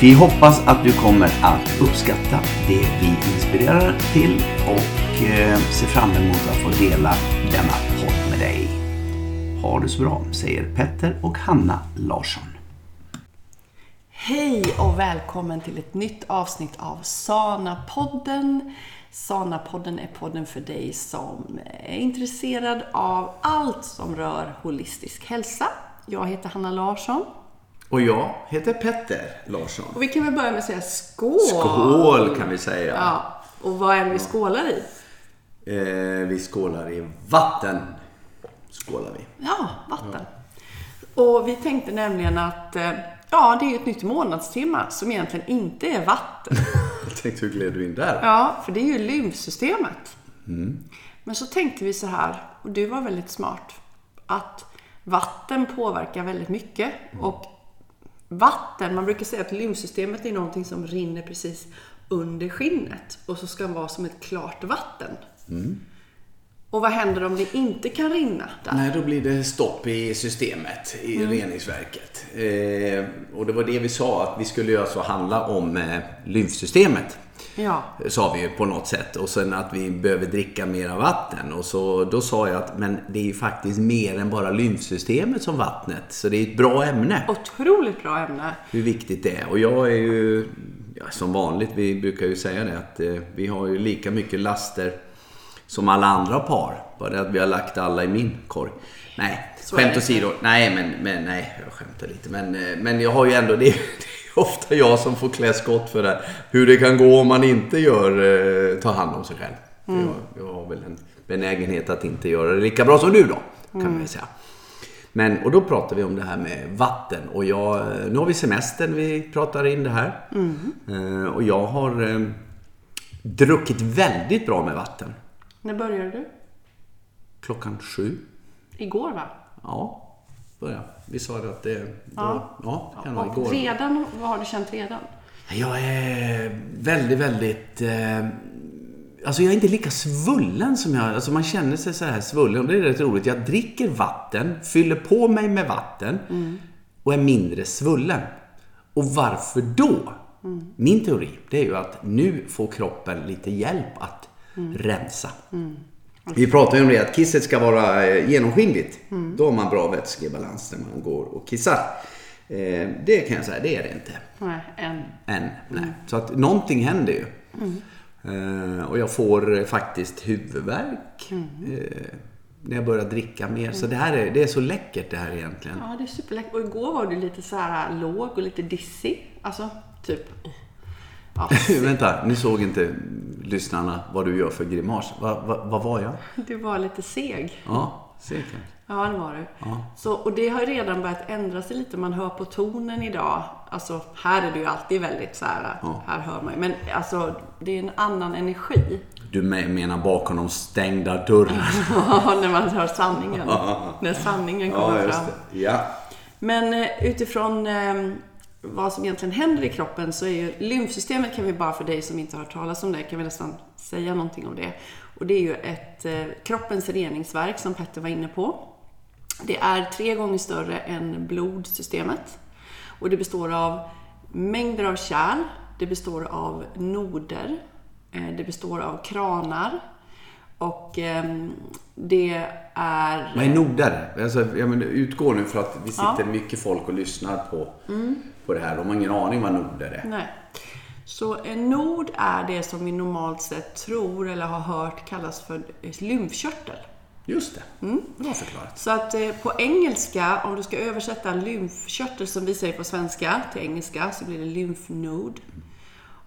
Vi hoppas att du kommer att uppskatta det vi inspirerar till och eh, ser fram emot att få dela denna podd med dig. Ha det så bra, säger Petter och Hanna Larsson. Hej och välkommen till ett nytt avsnitt av Sana-podden. Sana-podden är podden för dig som är intresserad av allt som rör holistisk hälsa. Jag heter Hanna Larsson. Och jag heter Petter Larsson. Och vi kan väl börja med att säga skål. Skål kan vi säga. Ja. Och vad är det vi skålar i? Eh, vi skålar i vatten. Skålar vi. Ja, vatten. Ja. Och vi tänkte nämligen att eh, Ja, det är ju ett nytt månadstema som egentligen inte är vatten. Jag tänkte, hur gled du in där? Ja, för det är ju lymfsystemet. Mm. Men så tänkte vi så här, och du var väldigt smart, att vatten påverkar väldigt mycket. Mm. Och vatten, man brukar säga att lymfsystemet är någonting som rinner precis under skinnet och så ska det vara som ett klart vatten. Mm. Och vad händer om det inte kan rinna där? Nej, då blir det stopp i systemet, i mm. reningsverket. Eh, och det var det vi sa, att vi skulle göra så handla om eh, lymfsystemet. Ja. Sa vi ju på något sätt. Och sen att vi behöver dricka mera vatten. Och så, då sa jag att men det är ju faktiskt mer än bara lymfsystemet som vattnet. Så det är ett bra ämne. Otroligt bra ämne. Hur viktigt det är. Och jag är ju, ja, som vanligt, vi brukar ju säga det, att eh, vi har ju lika mycket laster som alla andra par. Bara det att vi har lagt alla i min korg. Nej, Så skämt åsido. Nej, men, men nej, jag skämtar lite. Men, eh, men jag har ju ändå, det, ofta jag som får klä skott för det. Hur det kan gå om man inte gör, eh, tar hand om sig själv. Mm. Jag, jag, har väl en benägenhet att inte göra det lika bra som du då, kan mm. man säga. Men, och då pratar vi om det här med vatten. Och jag, nu har vi semestern, vi pratar in det här. Mm. Och jag har eh, druckit väldigt bra med vatten. När började du? Klockan sju. Igår va? Ja, började. Vi sa det att det, ja. ja, kan vara igår. redan, vad har du känt redan? Jag är väldigt, väldigt... Eh, alltså jag är inte lika svullen som jag... Alltså man känner sig så här svullen. Det är rätt roligt. Jag dricker vatten, fyller på mig med vatten mm. och är mindre svullen. Och varför då? Mm. Min teori, det är ju att nu får kroppen lite hjälp att mm. rensa. Mm. Vi pratar ju om det att kisset ska vara eh, genomskinligt. Mm. Då har man bra vätskebalans när man går och kissar. Eh, det kan jag säga, det är det inte. Nej, än. Än, nej. Mm. Så att någonting händer ju. Mm. Eh, och jag får faktiskt huvudvärk. Mm. när jag börjar dricka mer. Så det här är, det är så läckert det här egentligen. Ja, det är superläckert. Och igår var du lite så här låg och lite dissig. Alltså, typ Vänta, ni såg inte lyssnarna vad du gör för grimas. Vad va, va var jag? Du var lite seg. Ja, seg Ja, det var du. Ja. Så, och det har redan börjat ändra sig lite. Man hör på tonen idag. Alltså, här är det ju alltid väldigt så här, ja. här hör man ju. Men alltså, det är en annan energi. Du menar bakom de stängda dörrarna? ja, när man hör sanningen. när sanningen kommer ja, fram. Ja. Men eh, utifrån eh, vad som egentligen händer i kroppen så är ju lymfsystemet kan vi bara för dig som inte har hört talas om det, kan vi nästan säga någonting om det. Och det är ju ett eh, kroppens reningsverk som Petter var inne på. Det är tre gånger större än blodsystemet. Och det består av mängder av kärl, det består av noder, eh, det består av kranar och eh, det är... Vad är noder? Alltså, jag menar, utgår nu för att vi sitter ja. mycket folk och lyssnar på mm på det här. De har ingen aning vad noder är. Nej. Så en nod är det som vi normalt sett tror eller har hört kallas för lymfkörtel. Just det. Mm. Bra förklarat. Så att eh, på engelska, om du ska översätta lymfkörtel som vi säger på svenska till engelska, så blir det lymfnod.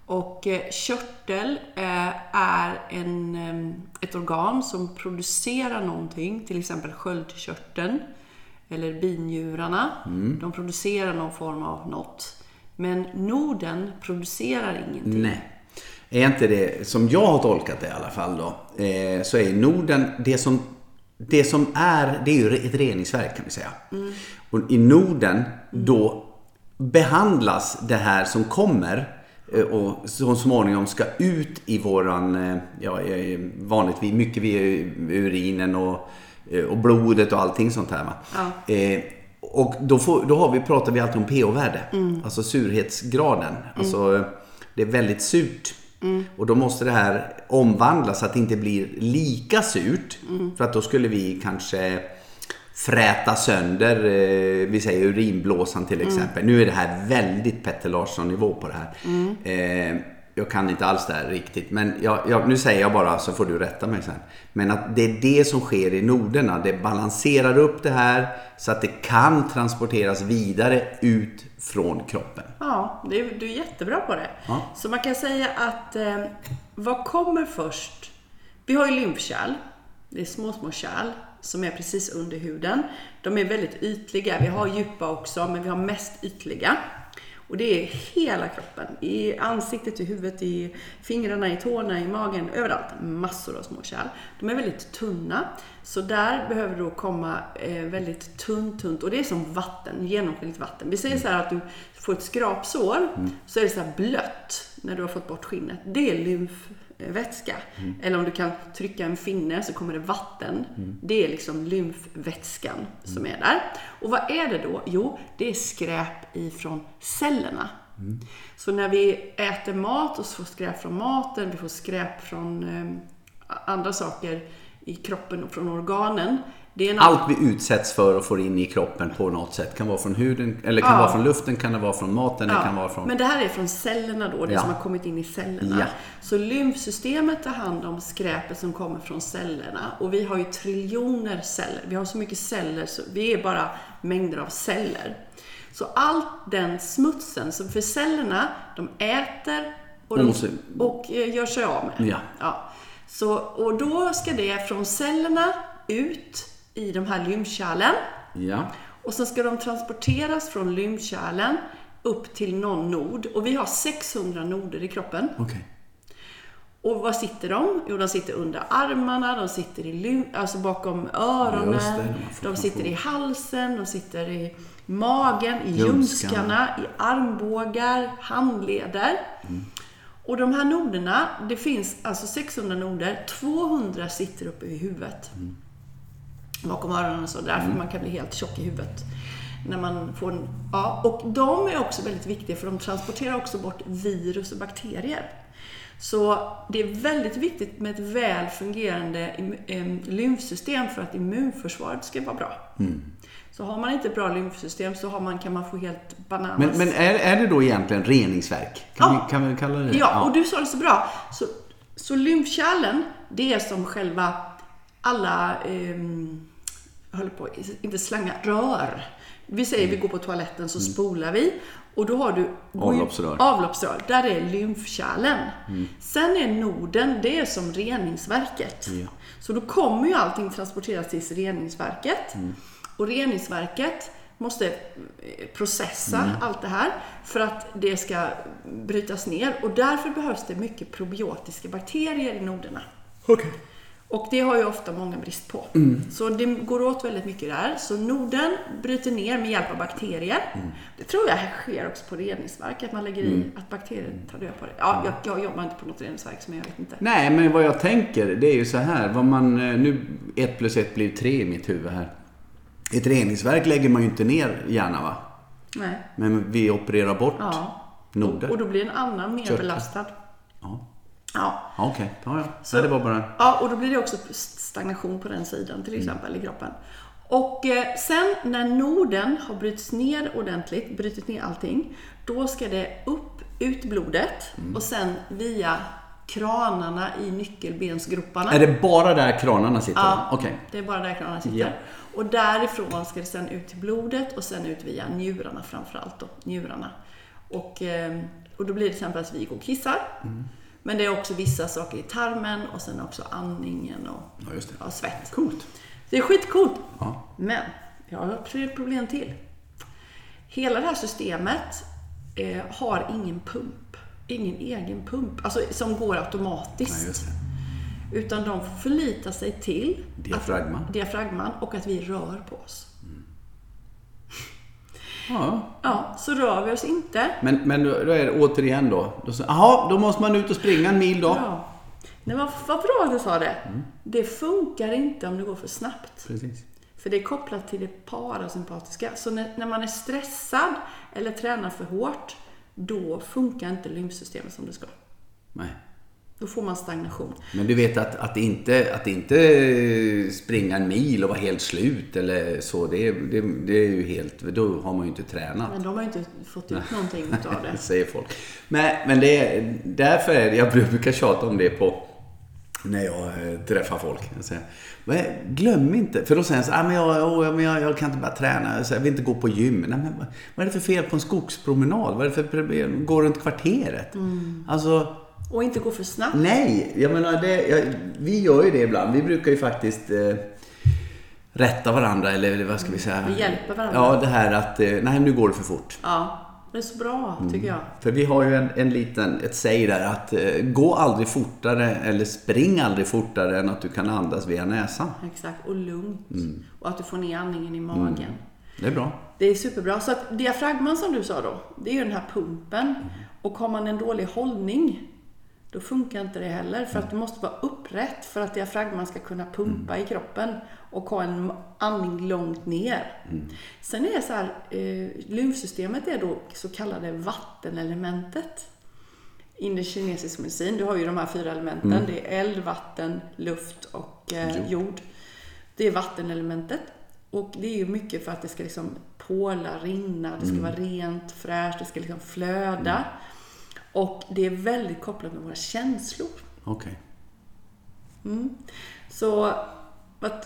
Och eh, körtel eh, är en, eh, ett organ som producerar någonting, till exempel sköldkörteln eller binjurarna. Mm. De producerar någon form av något. Men noden producerar ingenting. Nej. Är inte det, som jag har tolkat det i alla fall då, så är Norden det som det som är, det är ju ett reningsverk kan vi säga. Mm. Och i Norden, då behandlas det här som kommer eh, och så småningom ska ut i våran, eh, ja vanligt, mycket via urinen och, eh, och blodet och allting sånt här. Ja. Eh, och då, får, då har vi, pratar vi alltid om pH-värde, mm. alltså surhetsgraden. Mm. Alltså, det är väldigt surt. Mm. Och då måste det här omvandlas så att det inte blir lika surt. Mm. För att då skulle vi kanske fräta sönder, eh, vi säger urinblåsan till exempel. Nu är det här väldigt Petter Larsson-nivå på det här. Eh, jag kan inte alls det här riktigt. Men jag, jag, nu säger jag bara så får du rätta mig sen. Men att det är det som sker i noderna. Det balanserar upp det här så att det kan transporteras vidare ut från kroppen. Ja, det du är jättebra på det. Ja. Så man kan säga att eh, vad kommer först? Vi har ju lymfkärl. Det är små, små kärl som är precis under huden. De är väldigt ytliga. Vi har djupa också, men vi har mest ytliga. Och det är hela kroppen. I ansiktet, i huvudet, i fingrarna, i tårna, i magen, överallt. Massor av små kärl. De är väldigt tunna. Så där behöver det då komma eh, väldigt tunt, tunt. Och det är som vatten, genomskinligt vatten. Vi säger så här att du får ett skrapsår, mm. så är det så här blött när du har fått bort skinnet. Det är lymf vätska. Mm. Eller om du kan trycka en finne så kommer det vatten. Mm. Det är liksom lymfvätskan mm. som är där. Och vad är det då? Jo, det är skräp ifrån cellerna. Mm. Så när vi äter mat och får skräp från maten, vi får skräp från eh, andra saker i kroppen och från organen. Allt vi utsätts för och får in i kroppen på något sätt. Kan vara från huden, eller kan ja. vara från luften, kan det vara från maten, ja. det kan vara från... Men det här är från cellerna då, det ja. som har kommit in i cellerna. Så lymfsystemet tar hand om skräpet som kommer från cellerna. Och vi har ju triljoner celler. Vi har så mycket celler, så vi är bara mängder av celler. Så all den smutsen, så för cellerna, de äter och, de, och eh, gör sig av med. Ja. Så, och då ska det från cellerna ut i de här lymfkärlen. Ja. Och sen ska de transporteras från lymfkärlen upp till någon nod. Och vi har 600 noder i kroppen. Okay. Och var sitter de? Jo, de sitter under armarna, de sitter i lym, alltså bakom öronen, det, de, sitter i halsen, de sitter i magen, i ljumskarna, i armbågar, handleder. Mm. Och de här noderna, det finns alltså 600 noder, 200 sitter uppe i huvudet. Mm bakom öronen och så. Därför mm. man kan bli helt tjock i huvudet. När man får en, ja, och de är också väldigt viktiga för de transporterar också bort virus och bakterier. Så det är väldigt viktigt med ett väl fungerande lymfsystem för att immunförsvaret ska vara bra. Mm. Så har man inte ett bra lymfsystem så har man, kan man få helt bananas. Men, men är, är det då egentligen reningsverk? Kan, ja. vi, kan vi kalla det ja, ja, och du sa det så bra. Så, så lymfkärlen, det är som själva alla eh, håller på, inte slanga, rör. Vi säger mm. vi går på toaletten så mm. spolar vi. Och då har du avloppsrör. avloppsrör där är lymfkärlen. Mm. Sen är noden, det är som reningsverket. Ja. Så då kommer ju allting transporteras till reningsverket. Mm. Och reningsverket måste eh, processa mm. allt det här för att det ska brytas ner. Och därför behövs det mycket probiotiska bakterier i noderna. Okay. Och det har ju ofta många brist på. Mm. Så det går åt väldigt mycket där. Så noden bryter ner med hjälp av bakterier. Mm. Det tror jag sker också på reningsverk, att man lägger i mm. att bakterier tar död på det. Ja, jag, jag, jobbar inte på något reningsverk, så jag vet inte. Nej, men vad jag tänker, det är ju så här. Vad man, eh, nu, ett plus ett blir tre i mitt huvud här. Ett reningsverk lägger man ju inte ner gärna, va? Nej. Men vi opererar bort ja. noder. Och, och då blir en annan mer Köttet. belastad. Ja. Ja. Okej, okay. ja, ja. Så, det var bara... Ja, och då blir det också stagnation på den sidan till mm. exempel mm. i kroppen. Och eh, sen när noden har brutits ner ordentligt, brutit ner allting, då ska det upp, ut blodet Mm. och sen via kranarna i nyckelbensgroparna. Är det bara där kranarna sitter? Ja, Okej. det är bara där kranarna sitter. Ja. Och därifrån ska det sen ut till blodet och sen ut via njurarna framförallt då, njurarna. Och, eh, och då blir det till exempel att vi går och kissar. Mm. Men det är också vissa saker i tarmen och sen också andningen och Ja, ja, svett. Coolt. Det är skitcoolt. Ja. Men jag har ett problem till. Hela det här systemet eh, har ingen pump. Ingen egen pump, alltså som går automatiskt. Det. Utan de får förlita sig till Diafragma. Att, diafragman och att vi rör på oss. Ja. Ja, så rör vi oss inte. Men, men då, då är det återigen då. då Jaha, då måste man ut och springa en mil då. Ja. Nej, vad, vad bra att du sa det. Mm. Det funkar inte om det går för snabbt. Precis. För det är kopplat till det parasympatiska. Så när, när man är stressad eller tränar för hårt, då funkar inte lymfsystemet som det ska. Nej. Då får man stagnation. Men du vet att, att, inte, att inte springa en mil och vara helt slut eller så. Det, det, det är ju helt... Då har man ju inte tränat. Men de har ju inte fått ut någonting utav det. säger folk. Men, men det är, därför är det, jag brukar tjata om det på när jag eh, träffar folk. Jag säger, "Vad är- glöm inte, för då säger de så "Ah, men jag, åh, men jag, jag kan inte bara träna, jag, vill inte gå på gym. Nej, men vad, är det för fel på en skogspromenad? Vad är det för problem? Gå runt kvarteret? Alltså, Och inte gå för snabbt. nej, jag menar det, jag, vi gör ju det ibland. Vi brukar ju faktiskt eh, rätta varandra, eller, vad ska vi säga? Vi hjälper varandra. Ja, det här att, eh, nej nu går det för fort. Ja, det är så bra Mm. tycker jag. För vi har ju en, en liten, ett säg där att eh, gå aldrig fortare eller spring aldrig fortare än att du kan andas via näsan. Exakt, och lugnt. Mm. Och att du får ner andningen i magen. Det är bra. Det är superbra. Så att diafragman som du sa då, det är ju den här pumpen. Och har man en dålig hållning, då funkar inte det heller. För att du måste vara upprätt för att diafragman ska kunna pumpa i kroppen och ha en andning långt ner. Sen är det så här, eh, lymfsystemet är då så kallade vattenelementet. I kinesisk medicin, du har ju de här fyra elementen. Det är eld, vatten, luft och eh, jord. Det är vattenelementet. Och det är ju mycket för att det ska liksom påla, rinna, det ska vara rent, fräscht, det ska liksom flöda. Och det är väldigt kopplat med våra känslor. Okej. Så vad,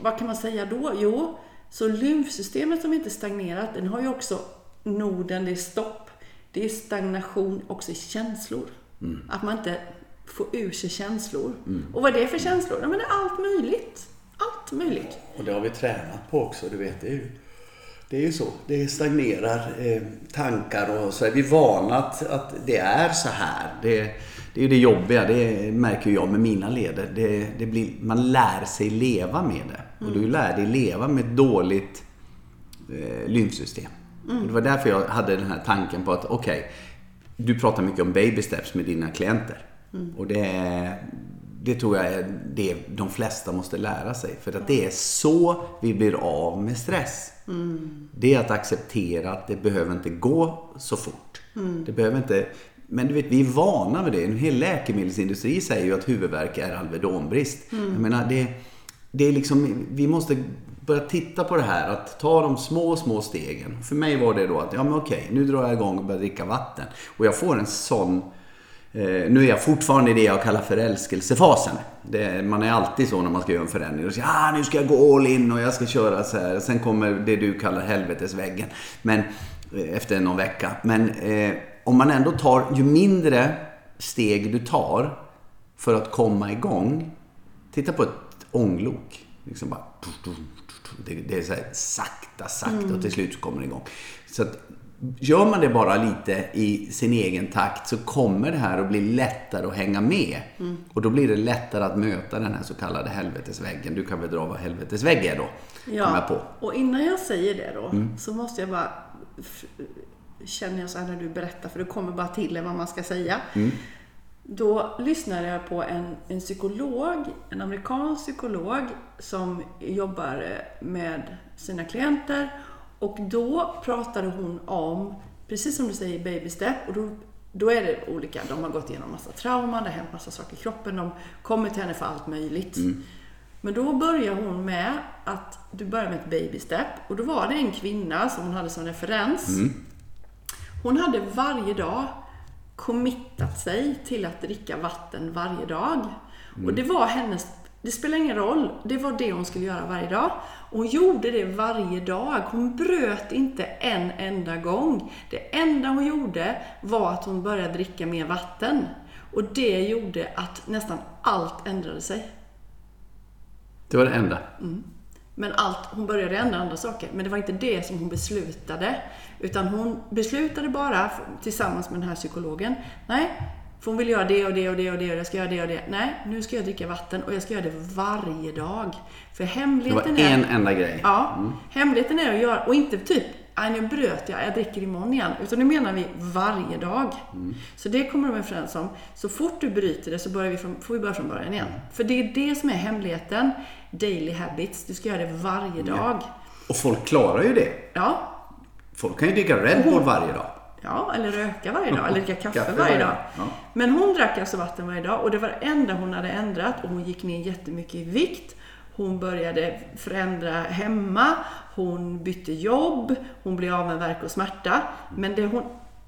vad kan man säga då? Jo, så lymfsystemet som inte stagnerat, den har ju också noden, det är stopp, det är stagnation också i känslor. Att man inte får ur sig känslor. Och vad är det för känslor? Ja, men det är allt möjligt. Allt möjligt. Och det har vi tränat på också, du vet. Det är ju, det är ju så. Det stagnerar eh, tankar och så är vi vana att, att det är så här. Det, det är ju det jobbiga, det märker jag med mina leder. Det, det blir, man lär sig leva med det. Och du lär dig leva med ett dåligt eh, lymfsystem. Och det var därför jag hade den här tanken på att okej, du pratar mycket om baby steps med dina klienter. Och det, det tror jag är det de flesta måste lära sig. För att det är så vi blir av med stress. Det är att acceptera att det behöver inte gå så fort. Det behöver inte... Men du vet, vi är vana med det. En hel läkemedelsindustri säger ju att huvudvärk är Alvedonbrist. Jag menar, det, det är liksom, vi måste börja titta på det här, att ta de små, små stegen. För mig var det då att, ja men okej, nu drar jag igång och börjar dricka vatten. Och jag får en sån nu är jag fortfarande i det jag kallar förälskelsefasen. Det, man är alltid så när man ska göra en förändring. Och säger, ah, nu ska jag gå all in och jag ska köra så här. Sen kommer det du kallar helvetesväggen. Men, eh, efter någon vecka. Men eh, om man ändå tar, ju mindre steg du tar för att komma igång. Titta på ett ånglok. Liksom bara, det, det är så här sakta, sakta och till slut så kommer det igång. Så att, Gör man det bara lite i sin egen takt så kommer det här att bli lättare att hänga med. Och då blir det lättare att möta den här så kallade helvetesväggen. Du kan väl dra vad helvetesvägg är då? Jag på. och innan jag säger det då Mm. så måste jag bara känner jag så här när du berättar, för det kommer bara till vad man ska säga. Mm. Då lyssnade jag på en, en psykolog, en amerikansk psykolog som jobbar eh, med sina klienter. Och då pratade hon om, precis som du säger, baby step. Och då, då är det olika. De har gått igenom massa trauman, det har hänt massa saker i kroppen. De kommer till henne för allt möjligt. Men då börjar hon med att du börjar med ett baby step och då var det en kvinna som hon hade som referens. Hon hade varje dag committat sig till att dricka vatten varje dag. Och det var hennes, det spelar ingen roll, det var det hon skulle göra varje dag. Och hon gjorde det varje dag. Hon bröt inte en enda gång. Det enda hon gjorde var att hon började dricka mer vatten. Och det gjorde att nästan allt ändrade sig. Det var det enda. Men allt, hon började ändra andra saker. Men det var inte det som hon beslutade. Utan hon beslutade bara tillsammans med den här psykologen. Nej, för hon vill göra det och det och det och det och jag ska göra det och det. Nej, nu ska jag dricka vatten och jag ska göra det varje dag. För Det var hemligheten är... en enda grej. Ja, hemligheten är att göra, och inte typ Nej, nu bröt jag, jag dricker imorgon igen. Utan nu menar vi varje dag. Så det kommer de överens om. Så fort du bryter det så börjar vi från, får vi börja från början igen. För det är det som är hemligheten. Daily habits. Du ska göra det varje dag. Och folk klarar ju det. Ja, Folk kan ju dricka Red Bull varje dag. Ja, eller röka varje dag, eller dricka kaffe, Kaffe varje dag. ja. Men hon drack alltså vatten varje dag och det var det enda hon hade ändrat och hon gick ner jättemycket i vikt. Hon började förändra hemma, hon bytte jobb, hon blev av med värk och smärta. Men det hon,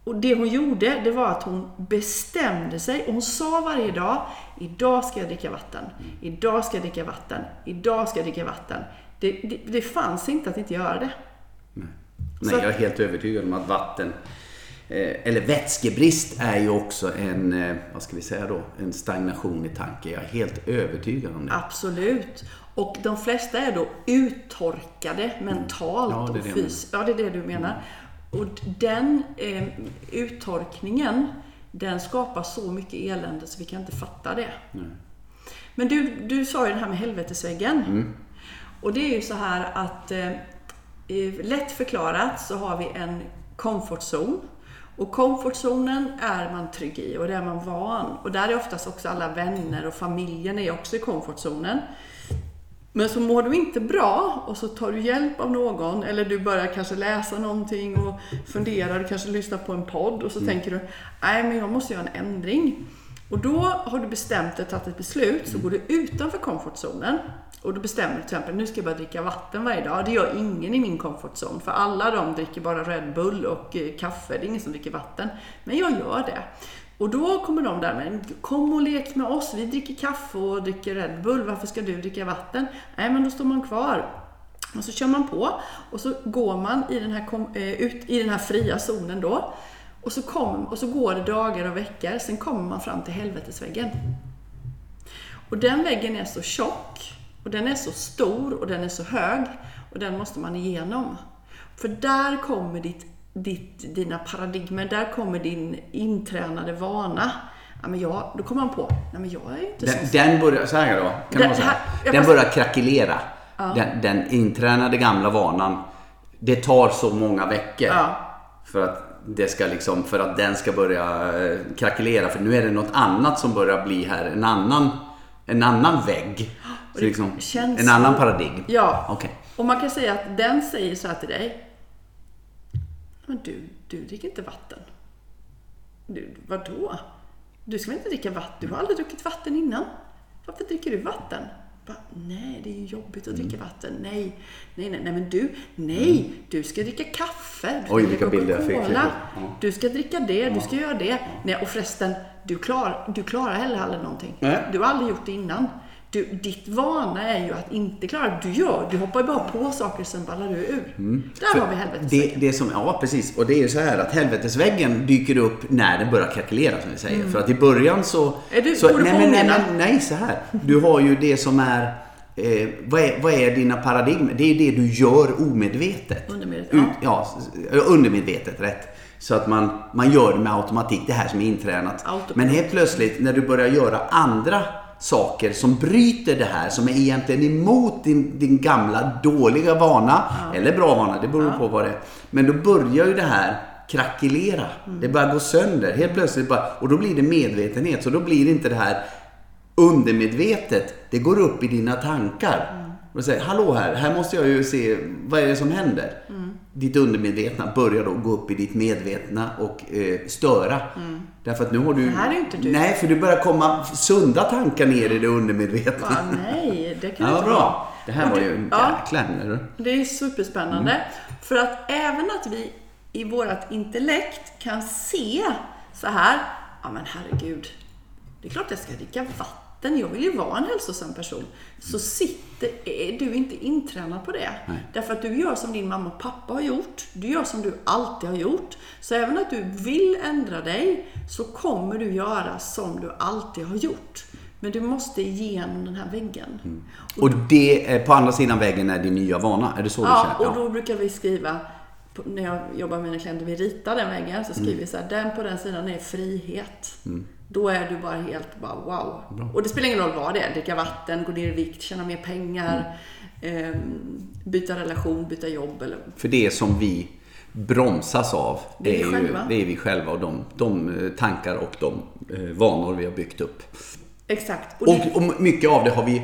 och det hon gjorde, det var att hon bestämde sig och hon sa varje dag, idag ska jag dricka vatten, idag ska jag dricka vatten, idag ska jag dricka vatten. Det, det, det fanns inte att inte göra det. Nej, Så- jag är helt övertygad om att vatten eller vätskebrist är ju också en, eh, vad ska vi säga då, en stagnation i tanken. Jag är helt övertygad om det. Absolut. Och de flesta är då uttorkade mentalt Ja, det är och fysiskt. Ja, det är det du menar. Och den eh, uttorkningen, den skapar så mycket elände så vi kan inte fatta det. Men du, du sa ju det här med helvetesväggen. Och det är ju så här att eh, eh, lätt förklarat så har vi en comfort zone. Och comfortzonen är man trygg i och det är man van. Och där är oftast också alla vänner och familjen är också i comfortzonen. Men så mår du inte bra och så tar du hjälp av någon eller du börjar kanske läsa någonting och funderar, du kanske lyssnar på en podd och så tänker du nej men jag måste göra en ändring. Och då har du bestämt dig, tagit ett beslut, så går du utanför comfortzonen och då bestämmer du till exempel nu ska jag börja dricka vatten varje dag. Det gör ingen i min comfortzone för alla de dricker bara Red Bull och eh, kaffe. Det är ingen som dricker vatten. Men jag gör det. Och då kommer de där med kom och lek med oss, vi dricker kaffe och dricker Red Bull, varför ska du dricka vatten? Nej men då står man kvar. Och så kör man på och så går man i den här, eh, ut i den här fria zonen då. Och så, kom, och så går det dagar och veckor, sen kommer man fram till helvetesväggen. Och den väggen är så tjock, och den är så stor och den är så hög och den måste man igenom. För där kommer ditt, ditt, dina paradigmer, där kommer din intränade vana. Ja, men jag, då kommer man på, nej men jag är inte så Den, den börjar, så här då, kan Den man säga. här- Den börjar krackelera. Den, den intränade gamla vanan. Det tar så många veckor. Ja. För att det ska liksom, för att den ska börja eh, krackelera. För nu är det något annat som börjar bli här. En annan, en annan vägg. Så liksom, känns en annan paradigm. Ja. Okej. Och man kan säga att den säger så här till dig. Men du, du dricker inte vatten. Du, vadå? Du ska väl inte dricka vatten? Du har aldrig druckit vatten innan. Varför dricker du vatten? Bara, nej, det är ju jobbigt att Mm. dricka vatten. Nej, nej, nej, nej, men du, nej, du ska dricka kaffe. Du ska Oj, dricka vilka bilder jag fick. Ja. Du ska dricka det, du ska göra det. Nej, och förresten, du, klar, du klarar heller aldrig någonting. Nej. Du har aldrig gjort det innan. Du, ditt vana är ju att inte klara Du gör, du hoppar ju bara på saker sen ballar du ur. Där har vi helvetesväggen. Det, det som, ja precis, och det är ju så här att helvetesväggen dyker upp när den börjar krackelera som vi säger. För att i början så... Mm. Är du- så nej, men, nej, men, nej, så här. Du har ju det som är... Eh, vad, är vad är dina paradigmer? Det är det du gör omedvetet. Undermedvetet, Ut, ja, undermedvetet, rätt. Så att man, man gör det med automatik, det här som är intränat. Autopilot. Men helt plötsligt när du börjar göra andra saker som bryter det här, som är egentligen emot din, din gamla dåliga vana, eller bra vana, det beror på vad det är. Men då börjar ju det här krackelera. Det börjar gå sönder. Helt plötsligt bara, och då blir det medvetenhet. Så då blir det inte det här undermedvetet. Det går upp i dina tankar. Och säger, hallå här, här måste jag ju se, vad är det som händer? Ditt undermedvetna börjar då gå upp i ditt medvetna och eh, störa. Därför att nu har du... Det här är inte du. Nej, för det börjar komma sunda tankar ner i det undermedvetna. Va, nej, det kan Ja, du inte bra. ha. Det här Och var du- ju en ja. jäkla du. Det är superspännande. Mm. För att även att vi i vårt intellekt kan se så här, ja men herregud, det är klart jag ska dricka vatten, jag vill ju vara en hälsosam person. Så sitter, är du inte intränad på det. Nej. Därför att du gör som din mamma och pappa har gjort. Du gör som du alltid har gjort. Så även att du vill ändra dig så kommer du göra som du alltid har gjort. Men du måste igenom den här väggen. Och det, på andra sidan väggen är din nya vana. Är det så du Ja, känner? och då brukar vi skriva, när jag jobbar med mina klienter, vi ritar den väggen, så skriver vi så här, den på den sidan är frihet. Då är du bara helt bara wow. Och det spelar ingen roll vad det är, dricka vatten, gå ner i vikt, tjäna mer pengar, ehm, byta relation, byta jobb eller För det som vi bromsas av, Det är vi ju, själva. det är vi själva och de, de eh, tankar och de eh, vanor vi har byggt upp. Exakt. Och det, Och, och mycket av det har vi, eh,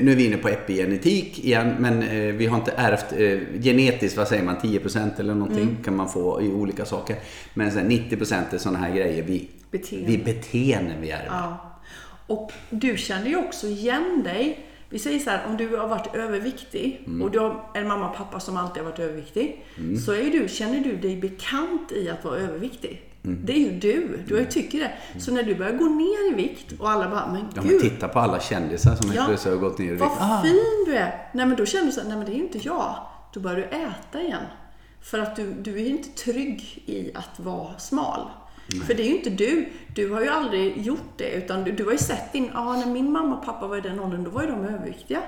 nu är vi inne på epigenetik igen, men eh, vi har inte ärvt eh, genetiskt, vad säger man, 10% eller någonting Mm. kan man få i olika saker. Men sen 90% är sådana här grejer vi, Beteende. vi beteenden vi ärver. ja. och du känner ju också igen dig. Vi säger så här, om du har varit överviktig och du har en mamma och pappa som alltid har varit överviktig. Så är du, känner du dig bekant i att vara överviktig. Det är ju du. Du har ju tycker det. Så när du börjar gå ner i vikt och alla bara, men Ja, men gud. titta på alla kändisar som Ja. plötsligt har gått ner i vikt. Vad Ah, fin du är! Nej men då känner du så här, nej men det är ju inte jag. Då börjar du äta igen. För att du, du är inte trygg i att vara smal. För det är ju inte du. Du har ju aldrig gjort det. Utan du, du har ju sett din, ja när min mamma och pappa var i den åldern, då var ju de överviktiga.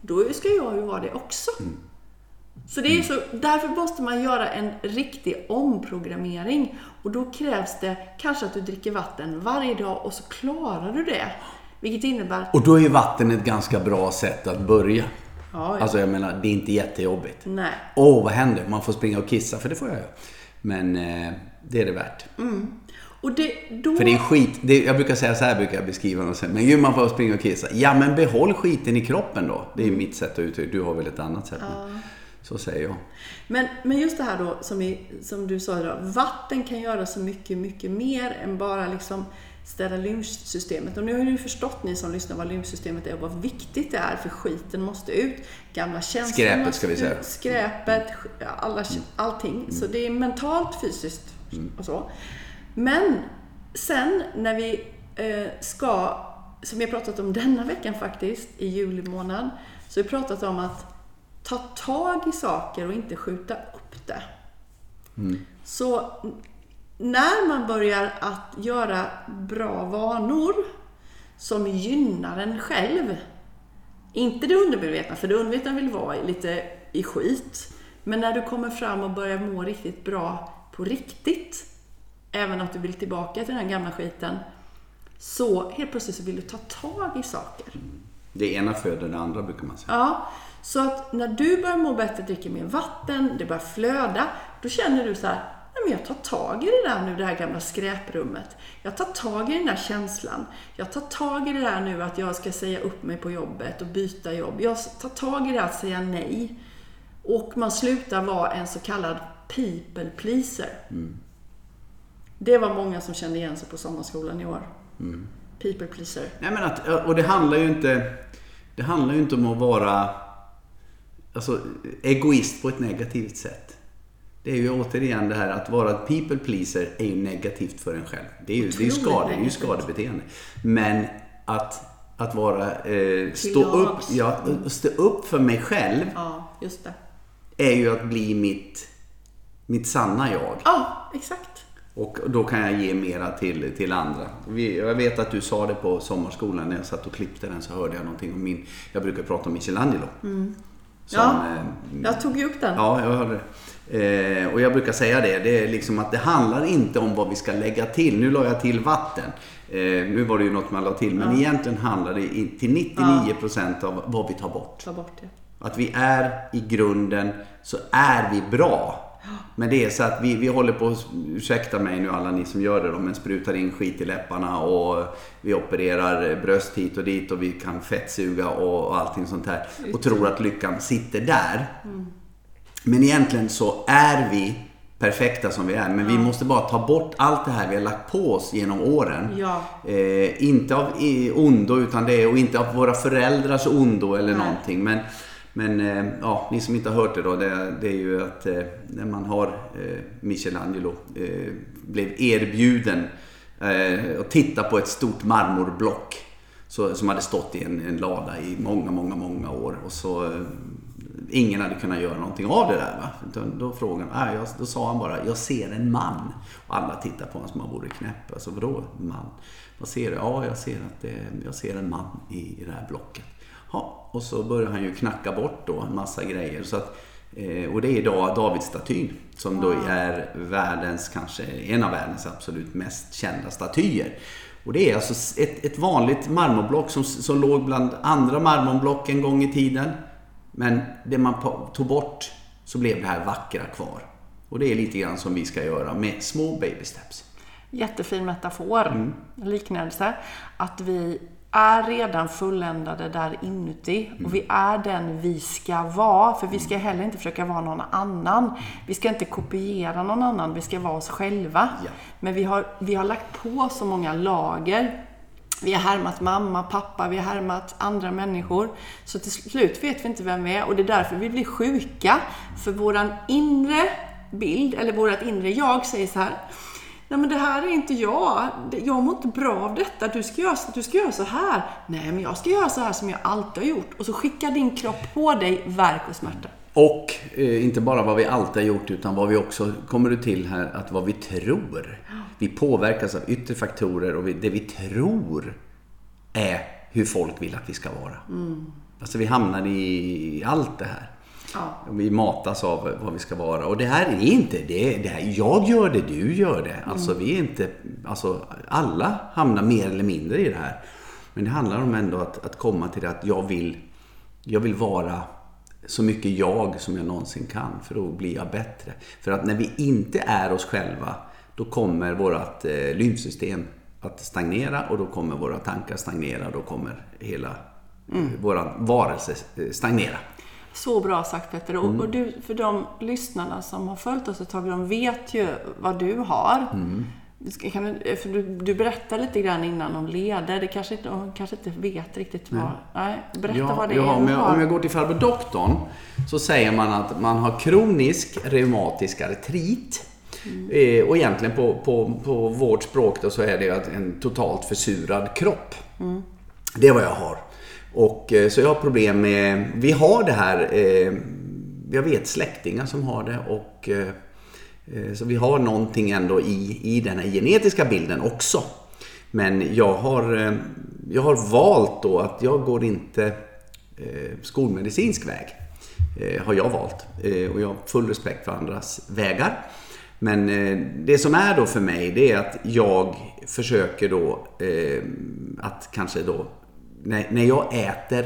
Då ska jag ju vara det också. Så det är så, därför måste man göra en riktig omprogrammering. Och då krävs det kanske att du dricker vatten varje dag och så klarar du det. Vilket innebär Och då är vatten ett ganska bra sätt att börja. Ja, ja. Alltså jag menar, det är inte jättejobbigt. Nej. Åh, vad händer? Man får springa och kissa, för det får jag göra. Men eh, det är det värt. Och det, då... För det är skit. Det, jag brukar säga så här, brukar jag beskriva det. Men gud, man får springa och kissa. Ja, men behåll skiten i kroppen då. Det är Mm. mitt sätt att uttrycka Du har väl ett annat sätt. Men så säger jag. Men, men just det här då som, vi, som du sa idag. Vatten kan göra så mycket, mycket mer än bara liksom ställa lymfsystemet. Och nu har ni förstått ni som lyssnar vad lymfsystemet är och vad viktigt det är för skiten måste ut. Gamla känslor Skräpet, ska vi säga. ut, Skräpet, alla, allting. Så det är mentalt, fysiskt och så. Men sen när vi eh, ska, som vi har pratat om denna veckan faktiskt, i juli månad, så har vi pratat om att ta tag i saker och inte skjuta upp det. Så n- när man börjar att göra bra vanor som gynnar en själv, inte det undermedvetna, för det undermedvetna vill vara lite i skit. Men när du kommer fram och börjar må riktigt bra på riktigt, även att du vill tillbaka till den här gamla skiten, så helt plötsligt så vill du ta tag i saker. Det ena föder det andra, brukar man säga. Ja, så att när du börjar må bättre, dricker mer vatten, det börjar flöda, då känner du så här, "Nej, men jag tar tag i det där nu, det här gamla skräprummet. Jag tar tag i den där känslan. Jag tar tag i det där nu att jag ska säga upp mig på jobbet och byta jobb. Jag tar tag i det att säga nej. Och man slutar vara en så kallad people pleaser. Det var många som kände igen sig på sommarskolan i år. People pleaser. Nej, men att, och det handlar ju inte... Det handlar ju inte om att vara alltså, egoist på ett negativt sätt. Det är ju återigen det här att vara ett people pleaser är ju negativt för en själv. Det är ju, det är ju, skade, det är ju skadebeteende. Men att, att vara... Eh, stå, upp, ja, stå upp för mig själv Ja, just det. är ju att bli mitt, mitt sanna jag. Ja, exakt. Och då kan jag ge mera till, till andra. Vi, jag vet att du sa det på sommarskolan när jag satt och klippte den så hörde jag någonting om min... Jag brukar prata om Michelangelo. Som, Mm. Ja. eh, Jag tog ju upp den. Ja, jag hörde det. Eh, och jag brukar säga det. Det är liksom att det handlar inte om vad vi ska lägga till. Nu la jag till vatten. Eh, nu var det ju något man la till. Men egentligen handlar det till 99% av vad vi tar bort. Ta bort det. Att vi är i grunden så är vi bra. Men det är så att vi, vi håller på, ursäkta mig nu alla ni som gör det då, men sprutar in skit i läpparna och vi opererar bröst hit och dit och vi kan fettsuga och, och allting sånt här. Och tror att lyckan sitter där. Men egentligen så är vi perfekta som vi är. Men vi måste bara ta bort allt det här vi har lagt på oss genom åren. Ja. Eh, inte av ondo, utan det är, och inte av våra föräldrars ondo eller Nej. någonting. Men, men eh, ja, ni som inte har hört det då, det, det är ju att eh, när man har eh, Michelangelo eh, blev erbjuden eh, att titta på ett stort marmorblock så, som hade stått i en, en lada i många, många, många år. Och så eh, ingen hade kunnat göra någonting av det där. Va? Utan Då, frågan, äh, jag, då sa han bara, jag ser en man. Och alla tittar på honom som om han vore knäpp. Alltså vadå man? Vad ser du? Ja, jag ser, att det, jag ser en man i, i det här blocket. Ja, och så började han ju knacka bort då en massa grejer. Så att, eh, och det är idag Davidstatyn som då är världens, kanske en av världens absolut mest kända statyer. Och det är alltså ett, ett vanligt marmorblock som, som låg bland andra marmorblock en gång i tiden. Men det man tog bort så blev det här vackra kvar. Och det är lite grann som vi ska göra med små baby steps. Jättefin metafor, Mm. liknelse. Att vi är redan fulländade där inuti Mm. och vi är den vi ska vara. För vi ska heller inte försöka vara någon annan. Vi ska inte kopiera någon annan, vi ska vara oss själva. Ja. Men vi har, vi har lagt på så många lager. Vi har härmat mamma, pappa, vi har härmat andra människor. Så till slut vet vi inte vem vi är och det är därför vi blir sjuka. För våran inre bild, eller vårat inre jag säger så här. Nej men det här är inte jag. Jag mår inte bra av detta. Du ska, göra, du ska göra så här. Nej men jag ska göra så här som jag alltid har gjort. Och så skickar din kropp på dig värk och smärta. Och eh, inte bara vad vi alltid har gjort utan vad vi också, kommer du till här, att vad vi tror. Vi påverkas av yttre faktorer och vi, det vi tror är hur folk vill att vi ska vara. Alltså vi hamnar i allt det här. Ja. Vi matas av vad vi ska vara. Och det här är inte det. det här, jag gör det, du gör det. Alltså vi är inte... Alltså alla hamnar mer eller mindre i det här. Men det handlar om ändå att, att komma till det att jag vill, jag vill vara så mycket jag som jag någonsin kan. För då blir jag bättre. För att när vi inte är oss själva, då kommer vårt eh, lymfsystem att stagnera och då kommer våra tankar stagnera. Då kommer hela mm. vår varelse eh, stagnera. Så bra sagt Petter. Och, Mm. och du, för de lyssnarna som har följt oss ett tag, de vet ju vad du har. Mm. Kan du, för du, du berättade lite grann innan om leder. Det kanske inte, de kanske inte vet riktigt vad... Nej, berätta Ja, vad det ja, är om, jag, har. om jag går till farbror doktorn så säger man att man har kronisk reumatisk artrit. Eh, och egentligen på, på, på vårt språk då så är det en totalt försurad kropp. Det är vad jag har. Och, eh, så jag har problem med... Vi har det här... Eh, jag vet släktingar som har det och... Eh, så vi har någonting ändå i, i den här genetiska bilden också. Men jag har, jag har valt då att jag går inte skolmedicinsk väg. Har jag valt. Och jag har full respekt för andras vägar. Men det som är då för mig det är att jag försöker då att kanske då när, när jag äter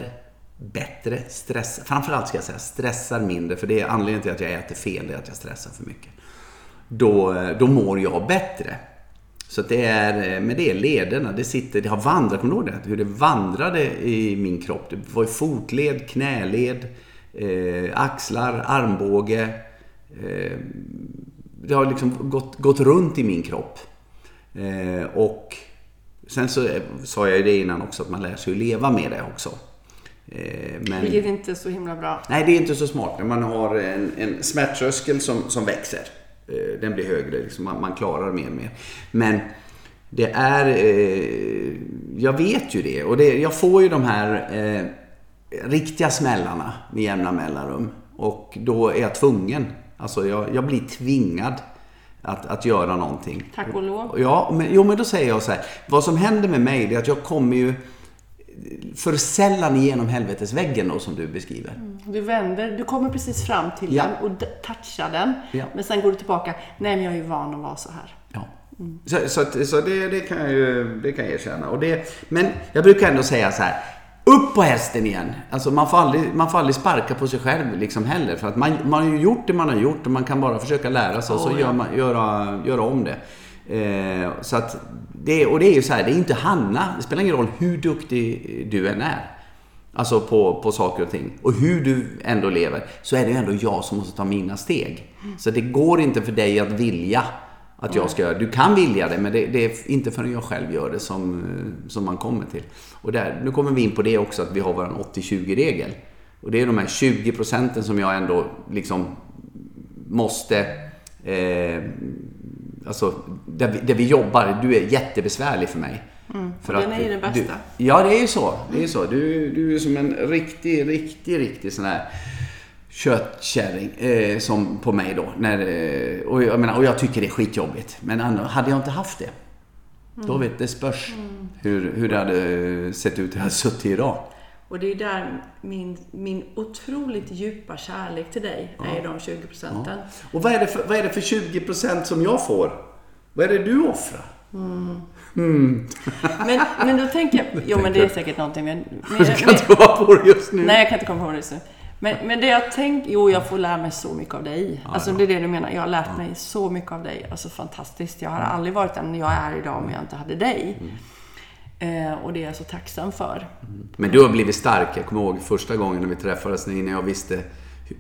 bättre, stress, framförallt ska jag säga stressar mindre för det är anledningen till att jag äter fel, det är att jag stressar för mycket. Då, eh, då mår jag bättre. Så att det är, eh, men det är lederna, det sitter, det har vandrat, kommer du ihåg det? Hur det vandrade i min kropp. Det var ju fotled, knäled, eh, axlar, armbåge. Eh, det har liksom gått, gått runt i min kropp. Eh, och sen så eh, sa jag ju det innan också, att man lär sig att leva med det också. Eh, men... Vilket inte är så himla bra. Nej, det är inte så smart när man har en, en smärttröskel som, som växer. Eh, Den blir högre, liksom, man, man klarar mer och mer. Men det är... Eh, jag vet ju det och det, jag får ju de här eh, riktiga smällarna med jämna mellanrum. Och då är jag tvungen. Alltså jag, jag blir tvingad att, att göra någonting. Tack och lov. Ja, men, jo, men då säger jag så här. Vad som händer med mig det är att jag kommer ju för sällan igenom helvetesväggen då, som du beskriver. Du vänder, du kommer precis fram till Ja. den och touchar den. Ja. Men sen går du tillbaka. Nej, men jag är ju van att vara så här. Ja. Så, så, att- så det, det, kan jag ju det kan jag erkänna. Och det, men jag brukar ändå säga så här. Upp på hästen igen! Alltså man får aldrig, man får aldrig sparka på sig själv liksom heller. För att man, man har ju gjort det man har gjort och man kan bara försöka lära sig och så Oh, ja. gör man, göra, göra om det. Eh, så att det, och det är ju så här, det är inte Hanna. Det spelar ingen roll hur duktig du än är. Alltså på, på saker och ting. Och hur du ändå lever. Så är det ändå jag som måste ta mina steg. Så det går inte för dig att vilja att jag ska göra Du kan vilja det, men det, det, är inte förrän jag själv gör det som, som man kommer till. Och där, nu kommer vi in på det också, att vi har vår 80-20-regel. Och det är de här 20 procenten som jag ändå liksom måste... Eh, alltså, där vi, där vi jobbar. Du är jättebesvärlig för mig. Mm, för den är ju den bästa. Du, ja, det är ju så. Det är så. Du, du är som en riktig, riktig, riktig sån här köttkärring eh, som på mig då. När, eh, och, jag menar, och jag tycker det är skitjobbigt. Men hade jag inte haft det, mm. då vet det spörs mm. hur, hur det hade sett ut jag hade suttit idag. Och det är där min, min otroligt djupa kärlek till dig ja. är de 20 procenten. Ja. Och vad är, det för, vad är det för 20 procent som jag får? Vad är det du offrar? Mm. Mm. Men, men då tänker jag, jo men det är säkert någonting. Men, men, du kan inte komma på det just nu. Nej, jag kan inte komma på det just nu. Men, men det jag tänker, jo jag får lära mig så mycket av dig. Ja, alltså det är det du menar, jag har lärt mig så mycket av dig. Alltså fantastiskt. Jag har aldrig varit den jag är idag om jag inte hade dig. Mm. Eh, och det är jag så tacksam för. Mm. Men du har blivit stark. Jag kommer ihåg första gången när vi träffades, innan jag visste...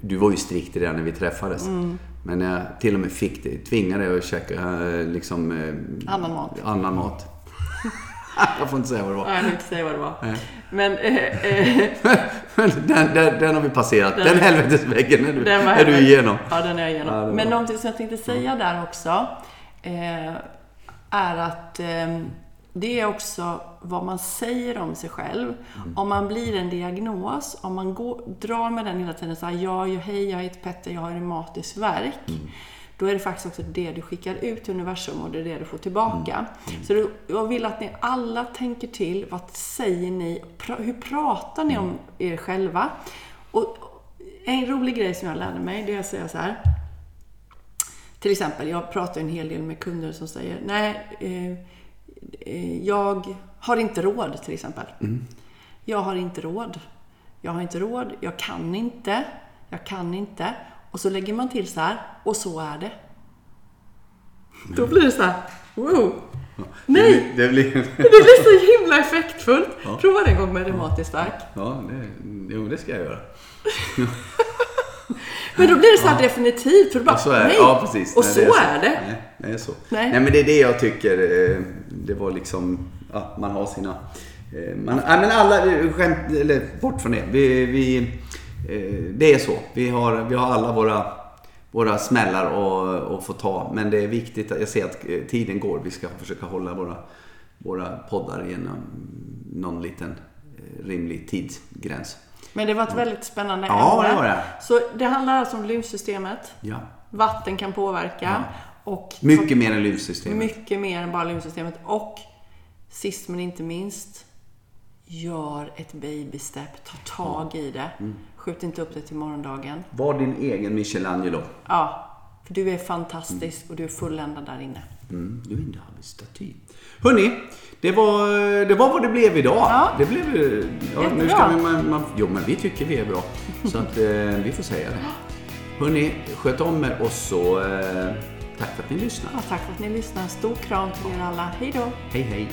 Du var ju strikt redan när vi träffades. Mm. Men när jag till och med fick dig, tvingade dig att käka eh, liksom... Eh, annan mat. Annan mat. jag får inte säga vad det var. Nej, jag vill inte säga vad det var. Nej. Men... Eh, eh, den, den, den, har vi passerat. Den, den helvetesväggen är du, är du igenom. Ja, den är jag igenom. Ja, Men någonting som jag tänkte säga där också eh, är att eh, det är också vad man säger om sig själv. Mm. Om man blir en diagnos, om man går, drar med den hela tiden så här, ja, hej, jag heter Petter, jag har reumatisk värk. Mm. Då är det faktiskt också det du skickar ut till universum och det är det du får tillbaka. Mm. mm. Så jag vill att ni alla tänker till, vad säger ni? Hur pratar ni om mm. er själva? Och en rolig grej som jag lärde mig, det är att säga så här. Till exempel, jag pratar en hel del med kunder som säger, nej, eh, Eh, jag har inte råd till exempel. Mm. Jag har inte råd. Jag har inte råd. Jag kan inte. Jag kan inte. Och så lägger man till så här. Och så är det. Mm. Då blir det så här. Wow! Nej! Det blir, det blir... det blir så himla effektfullt. Ja. Prova det en gång med reumatiskt värk. Ja, det, jo, det ska jag göra. Men då blir det så här ja. definitivt. För du bara, så är, nej. Ja, precis. Och nej, så, är, är det. Nej, är så. Nej. nej, men det är det jag tycker. Eh, det var liksom, ja, man har sina... Eh, man, nej, men alla, skämt, eller bort från det. Vi, vi, eh, det är så. Vi har, vi har alla våra, våra smällar att få ta. Men det är viktigt, jag ser att tiden går. Vi ska försöka hålla våra, våra poddar en, någon liten rimlig tidsgräns. Men det var ett väldigt spännande ja, ämne. Det var det. Så det handlar alltså om lymfsystemet. Ja. Vatten kan påverka. Ja. Och mycket mer än lymfsystemet. Mycket mer än bara lymfsystemet. Och sist men inte minst, gör ett baby step. Ta tag i det. Mm. Skjut inte upp det till morgondagen. Var din egen Michelangelo. Ja, för du är fantastisk mm. och du är fulländad där inne. Mm, du är en staty. Hörni, det var, det var vad det blev idag. Ja. Det blev... Ja, nu ska vi, man, man, jo, men vi tycker vi är bra. Så att eh, vi får säga det. Hörni, sköt om er och så eh, tack för att ni lyssnade. Ja, tack för att ni lyssnade. Stor kram till er alla. Hej då. Hej, hej.